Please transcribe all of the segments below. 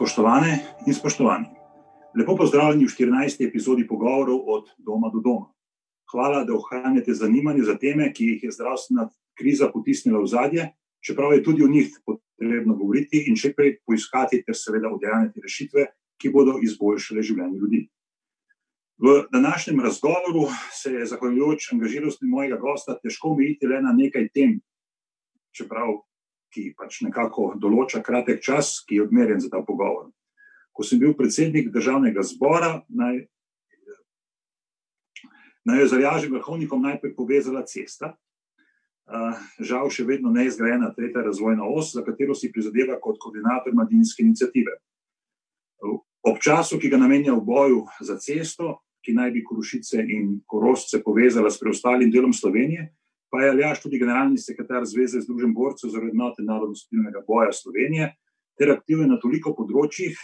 Spoštovane in spoštovani, lepo pozdravljeni v 14. epizodi pogovorov od doma do doma. Hvala, da ohranjate zanimanje za teme, ki jih je zdravstvena kriza potisnila v zadje, čeprav je tudi o njih potrebno govoriti in še prej poiskati, ter seveda udejanjati rešitve, ki bodo izboljšale življenje ljudi. V današnjem razgovoru se je, zahvaljujoč angažiranosti mojega gosta, težko omejiti le na nekaj tem, čeprav ki pač nekako določa kratek čas, ki je odmerjen za ta pogovor. Ko sem bil predsednik državnega zbora, naj, naj jo zarjaži vrhovnikom najprej povezala cesta. Žal še vedno ne izgrajena tretja razvojna os, za katero si prizadeva kot koordinator mladinske inicijative. Ob času, ki ga namenja v boju za cesto, ki naj bi Korošice in Korosce povezala s preostalim delom Slovenije, pa je Aljaš tudi generalni sekretar Zveze Združenih borcev za vrednote narodno-civilnega boja Slovenije, ter aktiven na toliko področjih,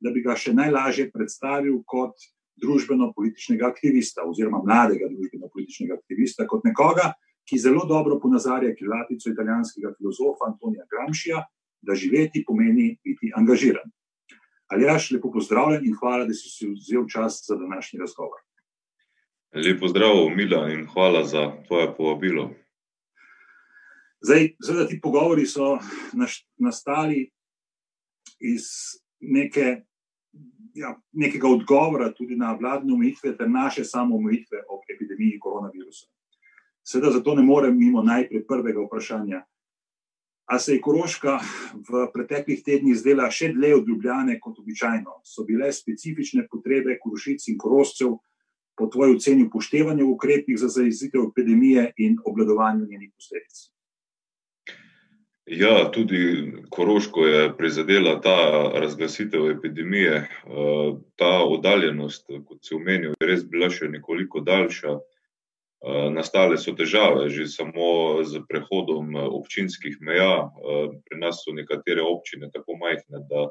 da bi ga še najlažje predstavil kot družbeno-političnega aktivista, oziroma mladega družbeno-političnega aktivista, kot nekoga, ki zelo dobro ponazarja kilatico italijanskega filozofa Antonija Gramscija, da živeti pomeni biti angažiran. Aljaš, lepo pozdravljen in hvala, da si vzel čas za današnji razgovor. Lepo zdrav, Mila, in hvala za tvoje povabilo. Zdaj, seveda, ti pogovori so nastali iz neke, ja, nekega odgovora tudi na vladne omejitve, ter naše samo omejitve ob epidemiji koronavirusa. Seveda, zato ne morem mimo najprej prvega vprašanja. A se je Koroška v preteklih tednih zdela še dlje od Ljubljane kot običajno? So bile specifične potrebe Korošic in Koroscev po tvoji oceni upoštevanje v ukrepih za zajezitev epidemije in obladovanje njenih posledic? Ja, tudi Koroško je prizadela ta razglasitev epidemije. Eh, ta oddaljenost, kot si omenil, je res bila še nekoliko daljša. Eh, nastale so težave že samo z prehodom občinskih meja. Eh, pri nas so nekatere občine tako majhne, da,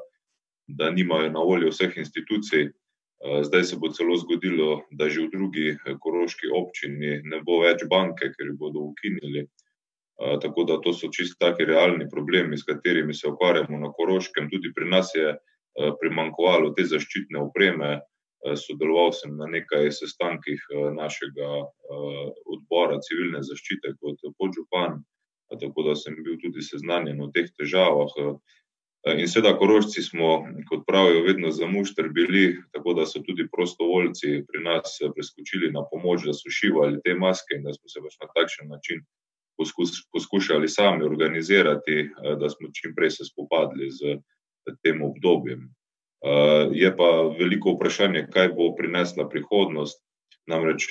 da nimajo na voljo vseh institucij. Eh, zdaj se bo celo zgodilo, da že v drugi eh, koroški občini ne bo več banke, ker jih bodo ukinili. Eh, tako da to so čisto taki realni problemi, s katerimi se ukvarjamo na koroškem. Tudi pri nas je primankovalo te zaščitne opreme. Sodeloval sem na nekaj sestankih našega odbora civilne zaščite kot podžupan, tako da sem bil tudi seznanjen o teh težavah. In seveda, korožci smo, kot pravijo, vedno za mušter bili, tako da so tudi prostovoljci pri nas preskočili na pomoč, da so šivali te maske in da smo se pač na takšen način poskus, poskušali sami organizirati, da smo čim prej se spopadli z tem obdobjem. Je pa veliko vprašanje, kaj bo prinesla prihodnost. Namreč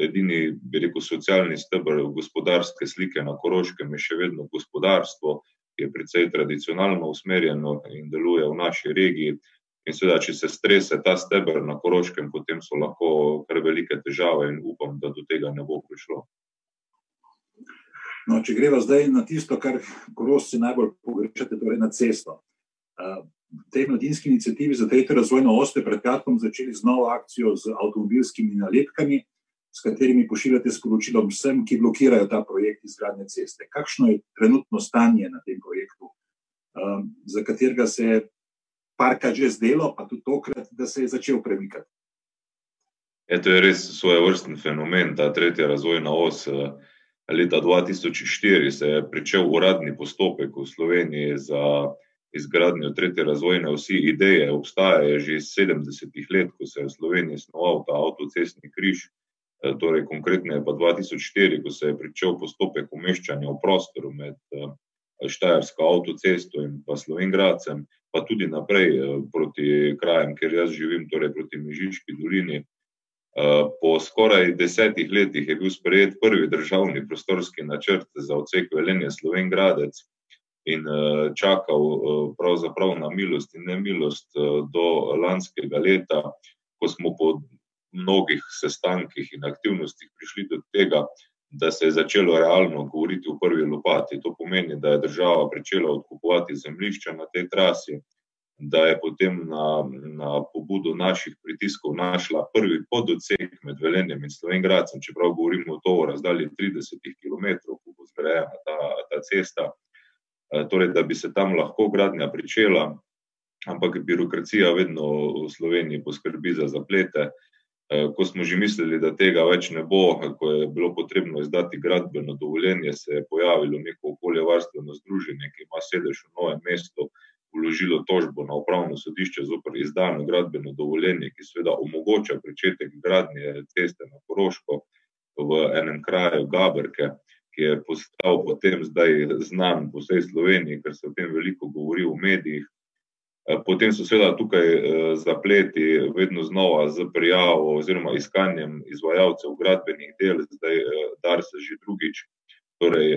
edini, bi rekel, socialni stebr gospodarske slike na Koroškem je še vedno gospodarstvo ki je precej tradicionalno usmerjeno in deluje v naši regiji. In seveda, če se strese ta stebr na Koroškem, potem so lahko kar velike težave in upam, da do tega ne bo prišlo. No, če greva zdaj na tisto, kar Korošci najbolj pogrešate, torej na cesto. V tej mladinski inicijativi za tretjo razvojno oste pred kratkom začeli z novo akcijo z avtomobilskimi nalepkami, s katerimi pošiljate sporočilo vsem, ki blokirajo ta projekt izgradnje ceste. Kakšno je trenutno stanje na tem projektu, um, za katerega se je parka že zdelo, pa tudi tokrat, da se je začel premikati? Je, to je res svoj vrsten fenomen, ta tretja razvojna os. Eh, leta 2004 se je začel uradni postopek v Sloveniji za izgradnjo tretje razvojne osi. Ideje obstajajo že iz 70-ih let, ko se je v Sloveniji snoval ta avtocestni križ. Eh, torej konkretno je pa 2004, ko se je pričel postopek umeščanja v prostoru med eh, Štajersko avtocesto in pa Slovengradcem, pa tudi naprej eh, proti krajem, kjer jaz živim, torej proti Mežiški dolini. Po skoraj desetih letih je bil sprejet prvi državni prostorski načrt za odsek Velenje Slovengradec in čakal pravzaprav na milost in nemilost do lanskega leta, ko smo po mnogih sestankih in aktivnostih prišli do tega, da se je začelo realno govoriti o prvi lopati. To pomeni, da je država začela odkupovati zemljišča na tej trasi, da je potem na, na pobudo naših pritiskov našla prvi pododsek med Velenjem in Slovengradcem, čeprav govorimo o to o razdalji 30 km, ko bo zgrajena ta, ta cesta. Torej, da bi se tam lahko gradnja pričela, ampak birokracija vedno v Sloveniji poskrbi za zaplete. Eh, ko smo že mislili, da tega več ne bo, ko je bilo potrebno izdati gradbeno dovoljenje, se je pojavilo neko okoljevarstveno združenje, ki ima sedež v novem mestu, vložilo tožbo na upravno sodišče zopr izdano gradbeno dovoljenje, ki seveda omogoča pričetek gradnje ceste na Koroško v enem kraju Gabrke, ki je postal potem zdaj znan po vsej Sloveniji, ker se o tem veliko govori v medijih. Eh, potem so seveda tukaj eh, zapleti vedno znova z prijavo oziroma iskanjem izvajalcev gradbenih del, zdaj eh, dar se že drugič, torej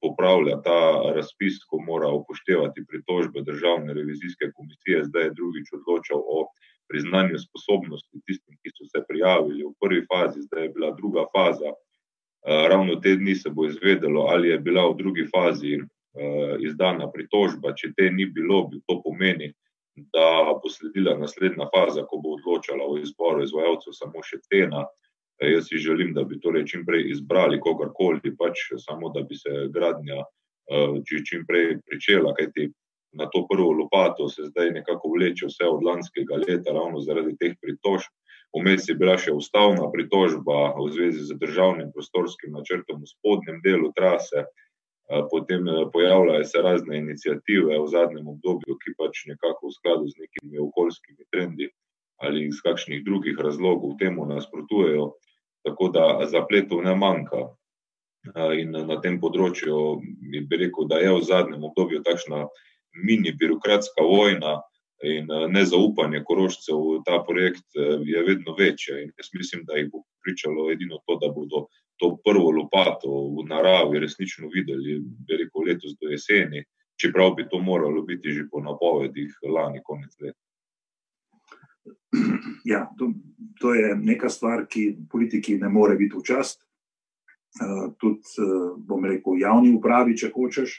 popravlja ta razpis, ko mora upoštevati pritožbe državne revizijske komisije, zdaj je drugič odločal o priznanju sposobnosti tistim, ki so se prijavili v prvi fazi, zdaj je bila druga faza. Ravno te dni se bo izvedelo, ali je bila v drugi fazi izdana pritožba, če te ni bilo, bi to pomeni, da bo sledila naslednja faza, ko bo odločala o izboru izvajalcev samo še cena. Eh, jaz si želim, da bi torej čim prej izbrali kogarkoli, pač samo da bi se gradnja uh, čim prej pričela, kajti na to prvo lopato se zdaj nekako vleče vse od lanskega leta, ravno zaradi teh pritožb. Vmes je bila še ustavna pritožba v zvezi z državnim prostorskim načrtom v spodnjem delu trase, potem pojavljajo se razne inicijative v zadnjem obdobju, ki pač nekako v skladu z nekimi okoljskimi trendi ali iz kakšnih drugih razlogov temu nasprotujejo, tako da zapletov ne manjka. In na tem področju bi rekel, da je v zadnjem obdobju takšna mini birokratska vojna in nezaupanje koroščev v ta projekt je vedno večje. In jaz mislim, da jih bo pričalo edino to, da bodo to prvo lopato v naravi resnično videli, rekel letos do jeseni, čeprav bi to moralo biti že po napovedih lani konec leta. Ja, to, to je neka stvar, ki politiki ne more biti v čast. Uh, tudi, uh, bom rekel, javni upravi, če hočeš,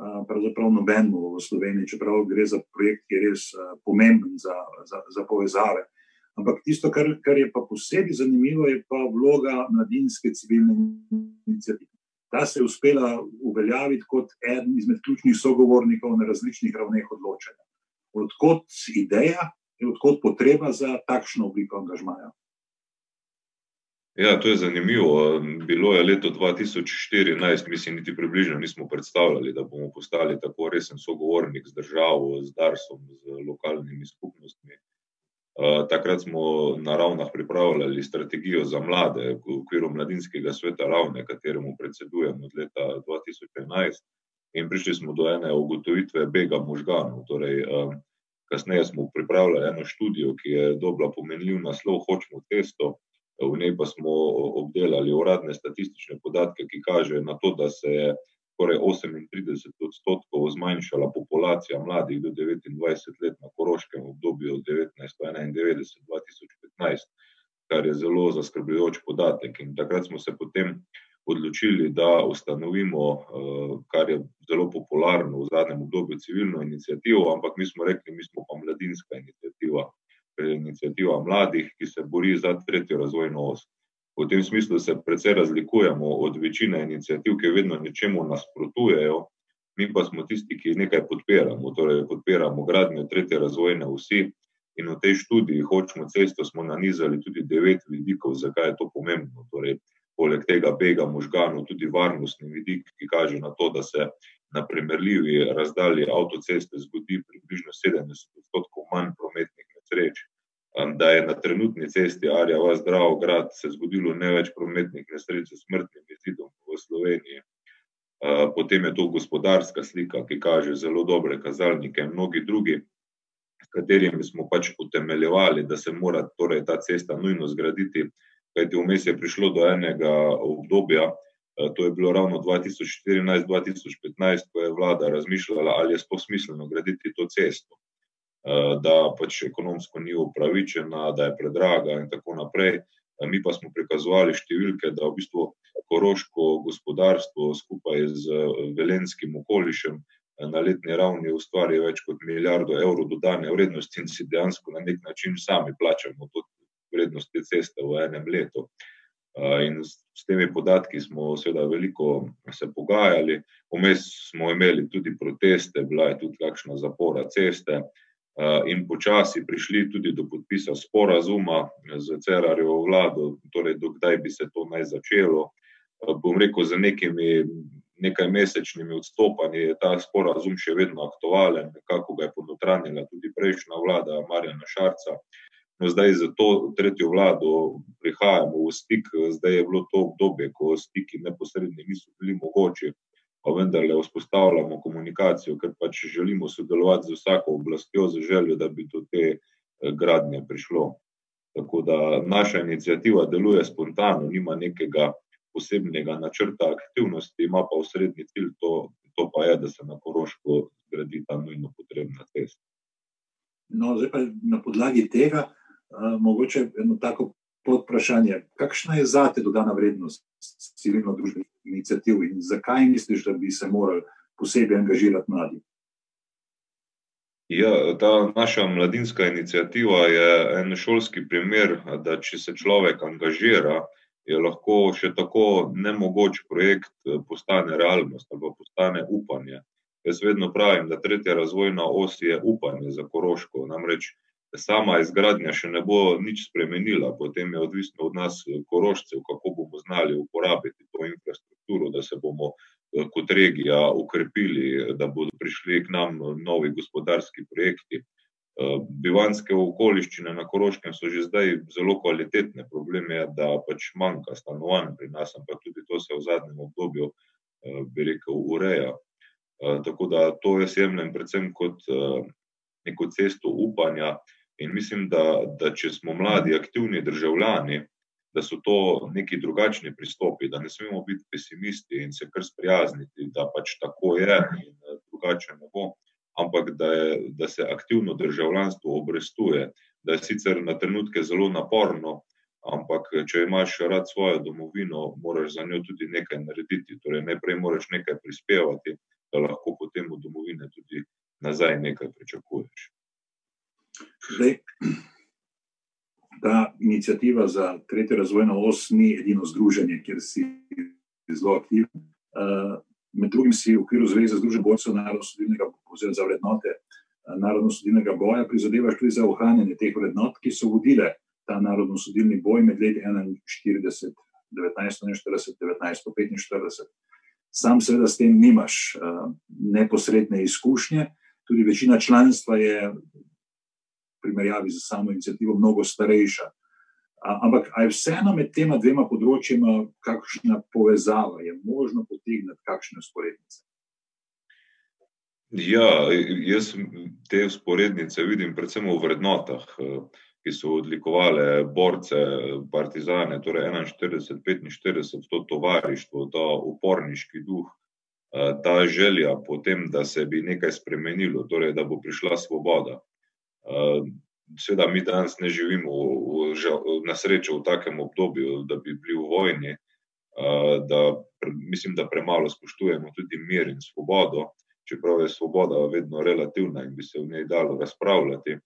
uh, pravzaprav nobeno v Sloveniji, čeprav gre za projekt, ki je res uh, pomemben za, za, za povezave. Ampak tisto, kar, kar je pa posebej zanimivo, je pa vloga mladinske civilne inicijative. Ta se je uspela uveljaviti kot eden izmed ključnih sogovornikov na različnih ravneh odločanja. Odkot ideja in odkot potreba za takšno obliko angažmaja? Ja, to je zanimivo. Bilo je leto 2014, mislim, niti približno nismo predstavljali, da bomo postali tako resen sogovornik z državo, z Darsom, z lokalnimi skupnostmi. Eh, takrat smo na ravnah pripravljali strategijo za mlade v okviru mladinskega sveta ravne, kateremu predsedujem od leta 2011 in prišli smo do ene ugotovitve bega možganov. Torej, eh, kasneje smo pripravljali eno študijo, ki je dobila pomenljiv naslov Hočemo testo, v njej pa smo obdelali uradne statistične podatke, ki kažejo na to, da se je skoraj 38 odstotkov zmanjšala populacija mladih do 29 let na Koroškem v obdobju 1991-2015, kar je zelo zaskrbljujoč podatek. In takrat smo se potem odločili, da ustanovimo, eh, kar je zelo popularno v zadnjem obdobju, civilno inicijativo, ampak mi smo rekli, mi smo pa mladinska inicijativa, inicijativa mladih, ki se bori za tretjo razvojno os. V tem smislu se precej razlikujemo od večine inicijativ, ki vedno nečemu nasprotujejo, mi pa smo tisti, ki nekaj podpiramo, torej podpiramo gradnjo tretje razvojne vsi. In v tej študiji hočemo cesto, smo nanizali tudi devet vidikov, zakaj je to pomembno. Torej, poleg tega bega možganov, tudi varnostni vidik, ki kaže na to, da se na primerljivi razdalji avtoceste zgodi približno 70 odstotkov manj prometnih nesreč, da je na trenutni cesti Arja vas zdrav grad se zgodilo ne več prometnih nesreč s smrtnim izidom v Sloveniji. Potem je to gospodarska slika, ki kaže zelo dobre kazalnike in mnogi drugi, s katerimi smo pač utemeljevali, da se mora torej ta cesta nujno zgraditi, kajti vmes je prišlo do enega obdobja, to je bilo ravno 2014-2015, ko je vlada razmišljala, ali je sploh smiselno graditi to cesto. Eh, da pač ekonomsko ni upravičena, da je predraga in tako naprej. Eh, mi pa smo prikazovali številke, da v bistvu koroško gospodarstvo skupaj z eh, velenskim okolišem na letni ravni ustvari več kot milijardo evrov dodane vrednosti in si dejansko na nek način sami plačamo to vrednost te ceste v enem letu. In s temi podatki smo seveda veliko se pogajali, vmes smo imeli tudi proteste, bila je tudi kakšna zapora ceste in počasi prišli tudi do podpisa sporazuma z Cerarjevo vlado, torej dokdaj bi se to naj začelo. Bom rekel, za nekimi nekaj mesečnimi odstopanji je ta sporazum še vedno aktualen, nekako ga je ponotranila tudi prejšnja vlada Marjana Šarca. No, zdaj za to tretjo vlado prihajamo v stik, zdaj je bilo to obdobje, ko stiki neposredni niso bili mogoči, pa vendarle vzpostavljamo komunikacijo, ker pač želimo sodelovati z vsako oblastjo z željo, da bi do te gradnje prišlo. Tako da naša iniciativa deluje spontano, nima nekega posebnega načrta aktivnosti, ima pa osrednji cilj to, to pa je, da se na Koroško zgradi ta nujno potrebna cesta. No, zdaj pa na podlagi tega, mogoče eno tako podvprašanje. Kakšna je zate dodana vrednost civilno-družbenih iniciativ in zakaj misliš, da bi se morali posebej angažirati mladi? Ja, ta naša mladinska iniciativa je en šolski primer, da če se človek angažira, je lahko še tako nemogoč projekt postane realnost ali postane upanje. Jaz vedno pravim, da tretja razvojna os je upanje za Koroško, namreč sama izgradnja še ne bo nič spremenila, potem je odvisno od nas Korošcev, kako bomo znali uporabiti to infrastrukturo, da se bomo kot regija okrepili, da bodo prišli k nam novi gospodarski projekti. Bivanjske okoliščine na Koroškem so že zdaj zelo kvalitetne, problem je, da pač manjka stanovanj pri nas, ampak tudi to se v zadnjem obdobju, bi rekel, ureja. Tako da to jaz jemljem predvsem kot neko cesto upanja in mislim, da, da če smo mladi aktivni državljani, da so to neki drugačni pristopi, da ne smemo biti pesimisti in se kar sprijazniti, da pač tako je in drugače ne bo, ampak da je, da se aktivno državljanstvo obrestuje, da je sicer na trenutke zelo naporno, ampak če imaš rad svojo domovino, moraš za njo tudi nekaj narediti, torej najprej moraš nekaj prispevati, da lahko potem od domovine tudi nazaj nekaj pričakuješ. Zdaj, ta iniciativa za tretjo razvojno os ni edino združenje, kjer si zelo aktiven. Med drugim si v okviru Zveze združenj borcev narodnoosvobodilnega oziroma za vrednote narodnoosvobodilnega boja prizadevaš tudi za ohranjanje teh vrednot, ki so vodile ta narodnoosvobodilni boj med leti enainštirideset, devetnajststo enainštirideset, devetnajststo petinštirideset. Sam seveda s tem nimaš neposredne izkušnje, tudi večina članstva je primerjavi s samo iniciativo mnogo starejša. Ampak a je vseeno med tema dvema področjema kakšna povezava, je možno potegniti kakšne vzporednice? Ja, jaz te vzporednice vidim predvsem v vrednotah, ki so odlikovale borce, partizane, torej enainštirideset, petinštirideset, to tovarištvo, ta uporniški duh, ta želja po tem, da se bi nekaj spremenilo, torej da bo prišla svoboda. Seveda mi danes ne živimo v na srečo v takem obdobju, da bi bili v vojni, da mislim, da premalo spoštujemo tudi mir in svobodo, čeprav je svoboda vedno relativna in bi se o njej dalo razpravljati.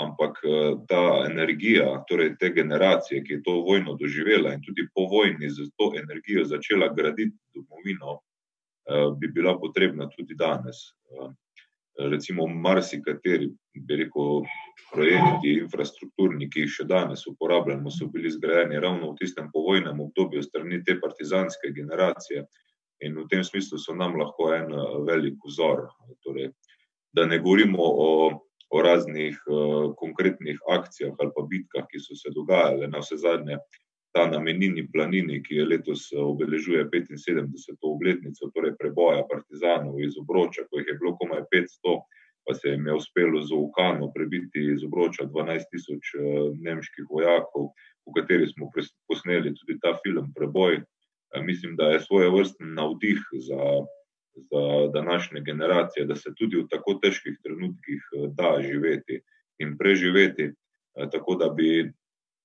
Ampak ta energija, torej te generacije, ki je to vojno doživela in tudi po vojni s to energijo začela graditi domovino, bi bila potrebna tudi danes. Recimo marsikateri, rekel, projekti infrastrukturni, ki jih še danes uporabljamo, so bili zgrajeni ravno v tistem povojnem obdobju strani te partizanske generacije. In v tem smislu so nam lahko en velik vzor, torej da ne govorimo o, o raznih konkretnih akcijah ali pa bitkah, ki so se dogajale, navsezadnje ta na Menini planini, ki je letos obeležuje petinsedemdeseto obletnico, torej preboja partizanov iz Obroča, ko jih je bilo komaj petsto, pa se jim je uspelo z ukano prebiti iz Obroča dvanajst tisoč nemških vojakov, o kateri smo posneli tudi ta film Preboj. Mislim, da je svojevrsten navdih za, za današnje generacije, da se tudi v tako težkih trenutkih da živeti in preživeti. Tako da bi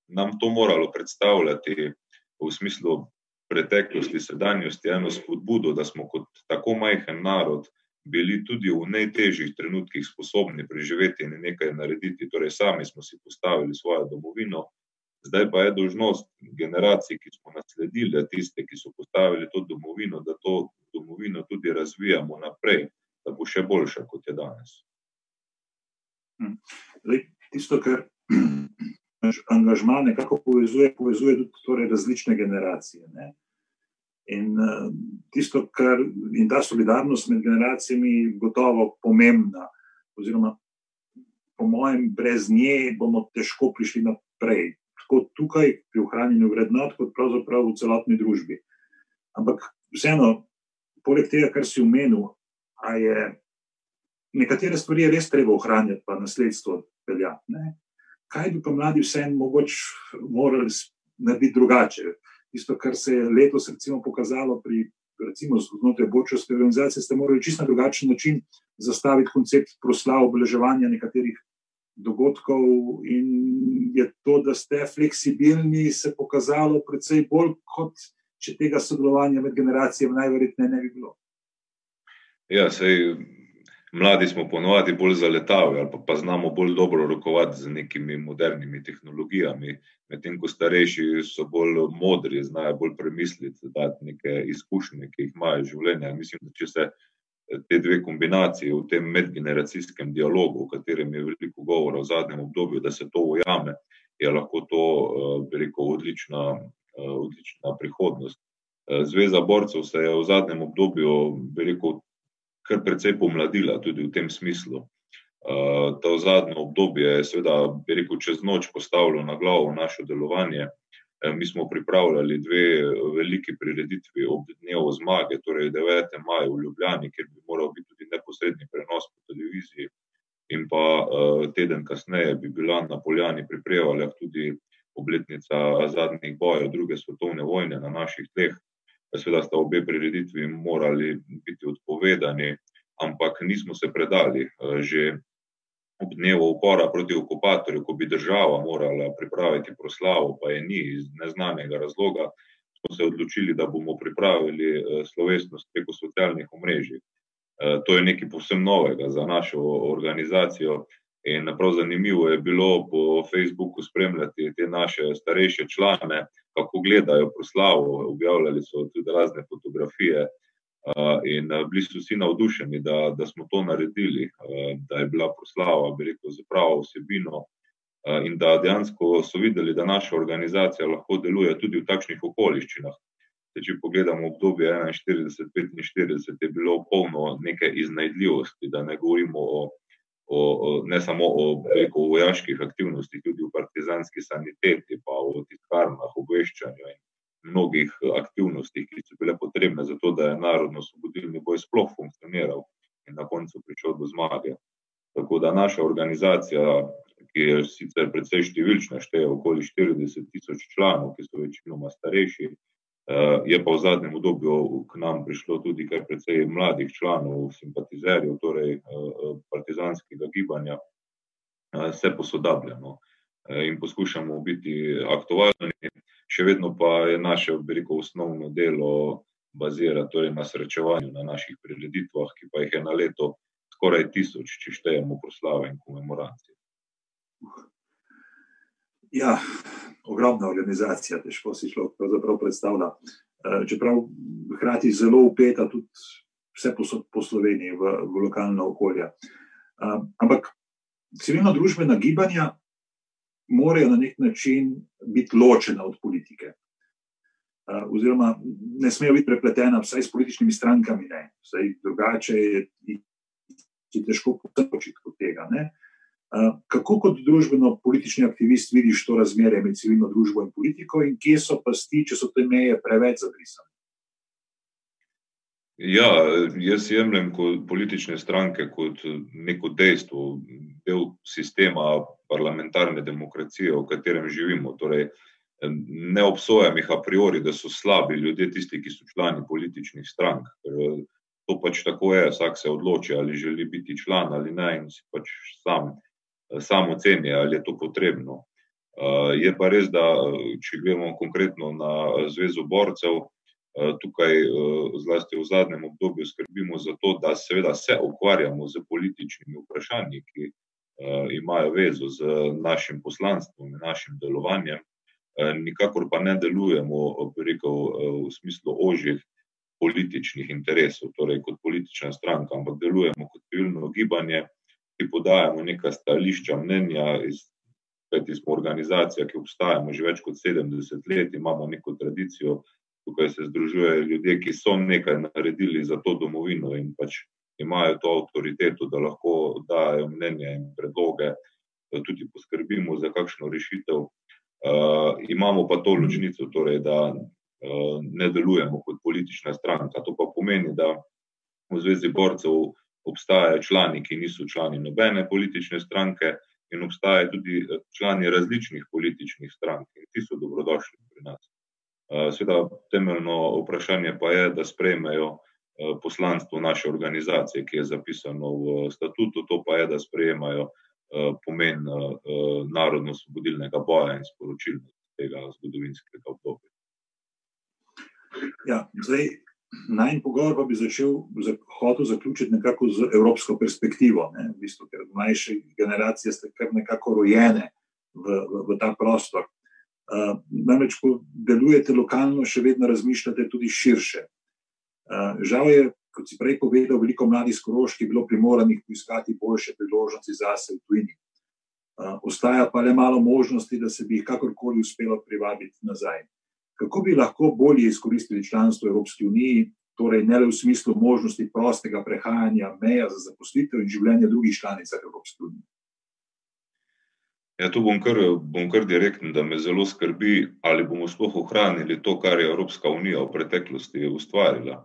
nam to moralo predstavljati v smislu preteklosti, sedanjosti eno spodbudo, da smo kot tako majhen narod bili tudi v najtežjih trenutkih sposobni preživeti in nekaj narediti, torej sami smo si postavili svojo domovino, Zdaj pa je dožnost generacij, ki smo nasledili tiste, ki so postavili to domovino, da to domovino tudi razvijamo naprej, da bo še boljša, kot je danes. Hm. Zdaj, tisto, kar angažma nekako povezuje, povezuje tudi torej različne generacije. Ne? In uh, tisto, kar in ta solidarnost med generacijami, je gotovo pomembna, oziroma, po mojem, brez nje bomo težko prišli naprej. Tako tukaj, pri ohranjanju vrednot, kot pravzaprav v celotni družbi. Ampak vseeno, poleg tega, kar si omenil, je nekatere stvari res treba ohranjati, pa nasledstvo peljati. Kaj bi pa mladi vseeno mogoče morali narediti drugače? tisto, kar se je letos recimo, pokazalo pri recimo, znotraj Bočovske organizacije, ste morali čisto na drugačen način zastaviti koncept proslav, obeleževanja nekaterih dogodkov. In je to, da ste fleksibilni, se pokazalo predvsej bolj, kot če tega sodelovanja med generacijami najverjetneje ne bi bilo. Ja, sej, mladi smo ponovadi bolj zaletavi ali pa, pa znamo bolj dobro rokovati z nekimi modernimi tehnologijami, medtem ko starejši so bolj modri, znajo bolj premisliti, dati neke izkušnje, ki jih imajo življenje. Mislim, da če se eh, te dve kombinacije v tem medgeneracijskem dialogu, o katerem je veliko govora v zadnjem obdobju, da se to ujame, je lahko to eh, rekel, odlična, eh, odlična prihodnost. Zveza borcev se je v zadnjem obdobju rekel, kar precej pomladila tudi v tem smislu. Uh, to zadnje obdobje je, seveda, rekel, čez noč postavilo na glavo naše delovanje. E, mi smo pripravljali dve veliki prireditvi ob dnevu zmage, torej 9. maja v Ljubljani, kjer bi moral biti tudi neposredni prenos po televiziji, in pa uh, teden kasneje bi bila na Poljani pri Prevaljah tudi obletnica zadnjih bojev druge svetovne vojne na naših tleh. Seveda sta obe prireditvi morali biti odpovedani, ampak nismo se predali. Eh, že ob dnevu upora proti okupatorju, ko bi država morala pripraviti proslavo, pa je ni iz neznanega razloga, smo se odločili, da bomo pripravili eh, slovesnost preko socialnih omrežij. Eh, to je nekaj povsem novega za našo organizacijo. In prav zanimivo je bilo po Facebooku spremljati te naše starejše člane, kako gledajo proslavo. Objavljali so tudi razne fotografije, in bili so vsi navdušeni, da, da smo to naredili, da je bila proslava, bi rekel, za pravo vsebino. In da dejansko so videli, da naša organizacija lahko deluje tudi v takšnih okoliščinah. Če pogledamo obdobje 41-45, je bilo polno neke iznajdljivosti, da ne govorimo o o, ne samo o, rekel, o vojaških aktivnostih, tudi o partizanski saniteti, pa o tiskarnah, obveščanju in mnogih aktivnostih, ki so bile potrebne za to, da je narodno-osvobodilni boj sploh funkcioniral in na koncu prišel do zmage. Tako da naša organizacija, ki je sicer precej številčna, šteje okoli 40 tisoč članov, ki so večinoma starejši, Eh, je pa v zadnjem obdobju k nam prišlo tudi kar precej mladih članov, simpatizerjev, torej eh, partizanskega gibanja, eh, posodabljeno in poskušamo biti aktualni, še vedno pa je naše, veliko osnovno delo bazira torej na srečevanju na naših prireditvah, ki pa jih je na leto skoraj tisoč, če štejemo proslave in komemoracije. Ja, ogromna organizacija, težko si človek pravzaprav predstavlja. Eh, čeprav hkrati zelo upeta tudi vse posod po Sloveniji v, v lokalna okolja. Eh, ampak civilno družbena gibanja morajo na nek način biti ločena od politike. Eh, oziroma, ne smejo biti prepletena vsaj s političnimi strankami, ne. Vsaj drugače je, je težko početi od tega. Ne. Kako kot družbeno-politični aktivist vidiš to razmerje med civilno družbo in politiko, in kje so pasti, če so te meje preveč zabrisane? Ja, jaz jemljem politične stranke kot neko dejstvo, del sistema parlamentarne demokracije, v katerem živimo. Torej, ne obsojam jih a priori, da so slabi ljudje, tisti, ki so člani političnih strank. To pač tako je, vsak se odloči, ali želi biti član ali ne, in si pač sam samo oceni, ali je to potrebno. Eh, je pa res, da če gledamo konkretno na Zvezo borcev, eh, tukaj eh, zlasti v zadnjem obdobju skrbimo za to, da seveda se ukvarjamo z političnimi vprašanji, ki imajo vezo z našim poslanstvom in našim delovanjem. nikakor pa ne delujemo rekel, v smislu ožjih političnih interesov, torej kot politična stranka, ampak delujemo kot civilno gibanje, ki podajamo neka stališča, mnenja, kajti smo organizacija, ki obstajamo že več kot sedemdeset let, imamo neko tradicijo, tukaj se združujejo ljudje, ki so nekaj naredili za to domovino in pač imajo to avtoriteto, da lahko dajo mnenja in predloge, da tudi poskrbimo za kakšno rešitev. imamo pa to ločnico, torej da, ne delujemo kot politična stranka, to pa pomeni, da v Zvezi borcev obstajajo člani, ki niso člani nobene politične stranke, in obstajajo tudi člani različnih političnih strank, in ti so dobrodošli pri nas. seveda temeljno vprašanje pa je, da sprejmejo, poslanstvo naše organizacije, ki je zapisano v statutu, to pa je, da sprejemajo, pomen, narodnoosvobodilnega boja in sporočilnost tega zgodovinskega obdobja. Ja, zdaj najin pogovor pa bi začel, hotel zaključiti nekako z evropsko perspektivo, ne, v bistvu, ker mlajše generacije ste kar nekako rojene v, v, v ta prostor. namreč ko delujete lokalno, še vedno razmišljate tudi širše. žal je, kot si prej povedal, veliko mladih s Koroške bilo primoranih poiskati boljše priložnosti zase v tujini. ostaja pa le malo možnosti, da se bi jih kakorkoli uspelo privabiti nazaj. Kako bi lahko bolje izkoristili članstvo v Evropski uniji, torej ne le v smislu možnosti prostega prehajanja meja za zaposlitev in življenje drugih članicah Evropske unije? Ja, tu bom kar, bom kar direkten, da me zelo skrbi, ali bomo sploh ohranili to, kar je Evropska unija v preteklosti ustvarila.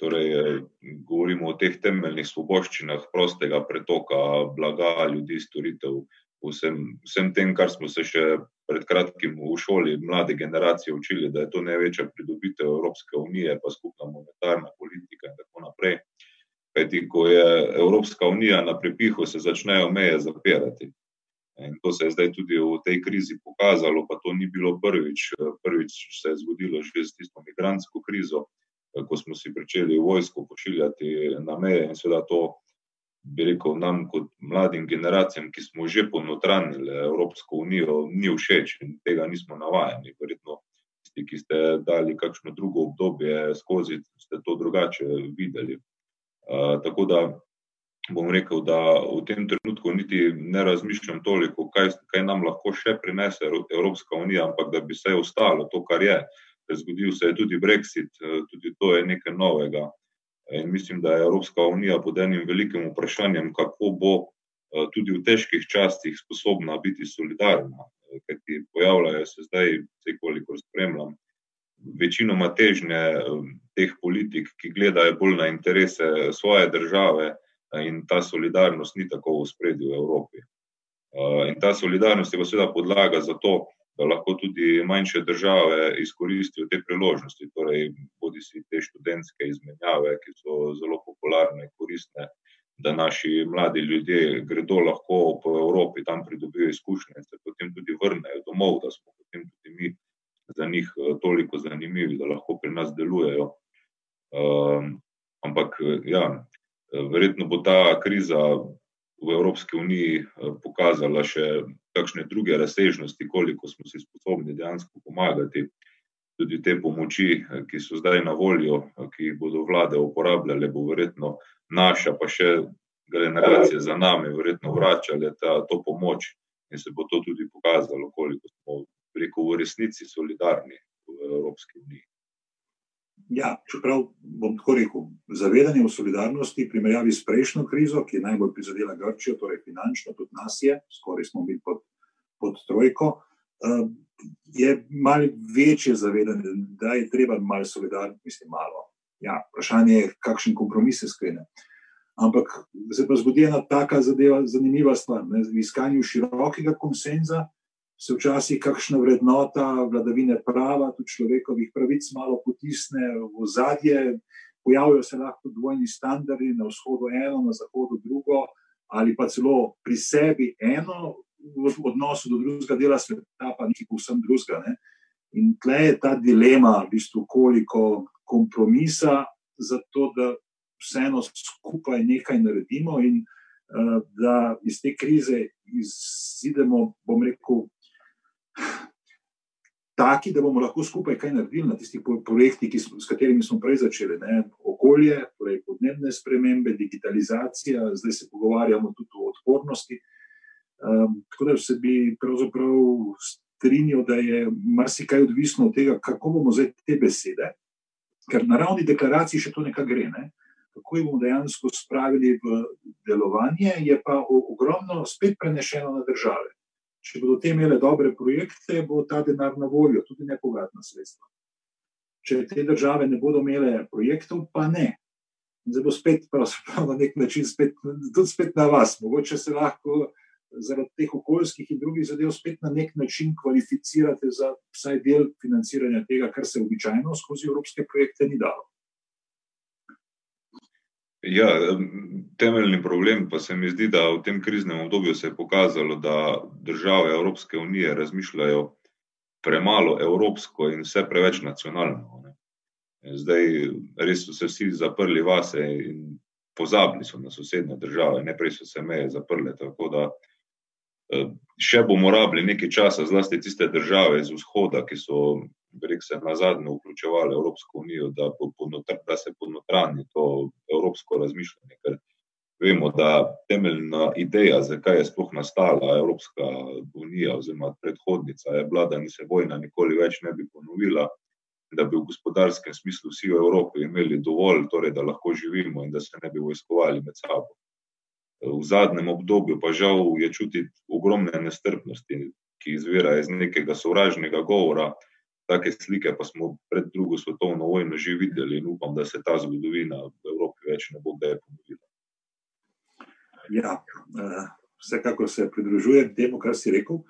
Torej, govorimo o teh temeljnih svoboščinah prostega pretoka blaga, ljudi, storitev, vsem, vsem tem, kar smo se še pred kratkim v šoli mlade generacije učili, da je to največja pridobitev Evropske unije pa skupna monetarna politika in tako naprej. Kajti ko je Evropska unija na prepihu, se začnejo meje zapirati. In to se je zdaj tudi v tej krizi pokazalo, pa to ni bilo prvič, prvič se je zgodilo že s tisto migrantsko krizo, ko smo si pričeli vojsko pošiljati na meje, in seveda to, bi rekel, nam kot mladim generacijam, ki smo že ponotranjili Evropsko unijo, ni všeč in tega nismo navajeni, verjetno tisti, ki ste dali kakšno drugo obdobje skozi, ste to drugače videli. tako da bom rekel, da v tem trenutku niti ne razmišljam toliko, kaj, kaj nam lahko še prinese Evropska unija, ampak da bi vsaj ostalo to, kar je. Zgodil se je tudi brexit, tudi to je nekaj novega. In mislim, da je Evropska unija pod enim velikim vprašanjem, kako bo, tudi v težkih časih sposobna biti solidarna. Kajti pojavljajo se zdaj, vsaj kolikor spremljam, večinoma težnje, teh politik, ki gledajo bolj na interese svoje države, in ta solidarnost ni tako v ospredju v Evropi. in ta solidarnost je pa seveda podlaga za to, da lahko tudi manjše države izkoristijo te priložnosti, torej bodisi te študentske izmenjave, ki so zelo popularne, koristne, da naši mladi ljudje gredo lahko po Evropi, tam pridobijo izkušnje in se potem tudi vrnejo domov, da smo potem tudi mi za njih, toliko zanimivi, da lahko pri nas delujejo. ampak, ja, verjetno bo ta kriza v Evropski uniji, pokazala še kakšne druge razsežnosti, koliko smo si sposobni dejansko pomagati. Tudi te pomoči, ki so zdaj na voljo, ki jih bodo vlade uporabljale, bo verjetno naša pa še generacije za nami verjetno vračale ta, to pomoč in se bo to tudi pokazalo, koliko smo, rekel, v resnici solidarni v Evropski uniji. Ja, čeprav bom tako rekel, zavedanje o solidarnosti v primerjavi s prejšnjo krizo, ki je najbolj prizadela Grčijo, torej finančno, tudi nas je, skoraj smo bili pod, pod trojko, je malo večje zavedanje, da je treba malo mislim, malo, ja, vprašanje je, kakšen kompromis se sklene. Ampak se pa zgodi ena taka zadeva, zanimiva stvar, ne, v iskanju širokega konsenza se včasih kakšna vrednota vladavine prava, tudi človekovih pravic malo potisne v ozadje, pojavijo se lahko dvojni standardi, na vzhodu eno, na zahodu drugo, ali pa celo pri sebi eno, v odnosu do drugega dela sveta pa nekaj povsem drugega, ne. In tule je ta dilema, v bistvu, koliko kompromisa, zato da vseeno skupaj nekaj naredimo in, da iz te krize izidemo, bom rekel, taki, da bomo lahko skupaj kaj naredili na tistih projektih, s katerimi smo prej začeli. Ne? Okolje, torej podnebne spremembe, digitalizacija, zdaj se pogovarjamo tudi o odpornosti. Um, tako da se bi pravzaprav strinjal, da je marsikaj odvisno od tega, kako bomo zdaj te besede, ker na ravni deklaracij še to nekaj gre. Ne? Kako jih bomo dejansko spravili v delovanje, je pa ogromno spet prenešeno na države. Če bodo te imele dobre projekte, bo ta denar na voljo, tudi nepovratna sredstva. Če te države ne bodo imele projektov, pa ne. Zdaj bo spet, na nek način, spet, tudi spet na vas. Mogoče se lahko zaradi teh okoljskih in drugih zadev spet na nek način kvalificirate za vsaj del financiranja tega, kar se običajno skozi evropske projekte ni dalo. Ja, temeljni problem pa se mi zdi, da v tem kriznem obdobju se je pokazalo, da države Evropske unije razmišljajo premalo evropsko in vse preveč nacionalno. Ne. Zdaj res so se vsi zaprli vase in pozabili so na sosednje države, ne prej so se meje zaprle. Tako da še bomo rabili nekaj časa, zlasti tiste države iz vzhoda, ki so rekel, se na zadnje vključevali Evropsko unijo, da, ponotr, da se ponotrani to evropsko razmišljanje. Ker vemo, da temeljna ideja, zakaj je sploh nastala Evropska unija oziroma predhodnica, je bila, da ni se vojna nikoli več ne bi ponovila. Da bi v gospodarskem smislu vsi v Evropi imeli dovolj, torej, da lahko živimo in da se ne bi vojskovali med sabo. V zadnjem obdobju pa žal je čutiti ogromne nestrpnosti, ki izvira iz nekega sovražnega govora, take slike pa smo pred drugo svetovno vojno že videli in upam, da se ta zgodovina v Evropi več ne bo kdaj ponovila. Ja, eh, vsekakor se pridružujem temu, kar si rekel.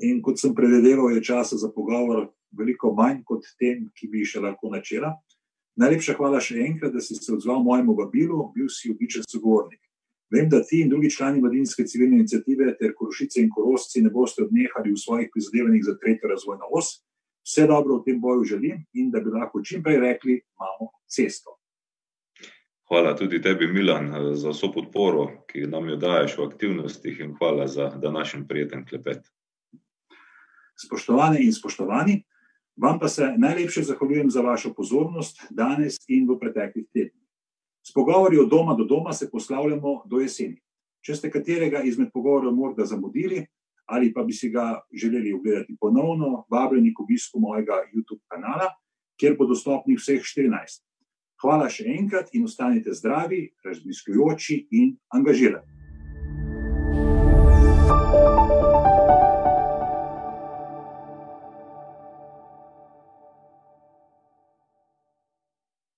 In kot sem predvideval, je časa za pogovor veliko manj kot tem, ki bi še lahko načela. Najlepša hvala še enkrat, da si se odzval mojemu vabilu, bil si običajen sogovornik. Vem, da ti in drugi člani Mladinske civilne inicijative ter Korošice in Korosci ne boste odnehali v svojih prizadevanjih za tretjo razvojno os vse dobro v tem boju želim in da bi lahko čim prej rekli, imamo cesto. Hvala tudi tebi, Milan, za vso podporo, ki nam jo daješ v aktivnostih, in hvala za današnji prijeten klepet. Spoštovane in spoštovani, vam pa se najlepše zahvaljujem za vašo pozornost danes in v preteklih tednih. S pogovori od doma do doma se poslavljamo do jeseni. Če ste katerega izmed pogovorov morda zamudili, ali pa bi si ga želeli ogledati ponovno, vabljeni k obisku mojega YouTube kanala, kjer bo dostopnih vseh 14. Hvala še enkrat in ostanite zdravi, razmislujoči in angažirani.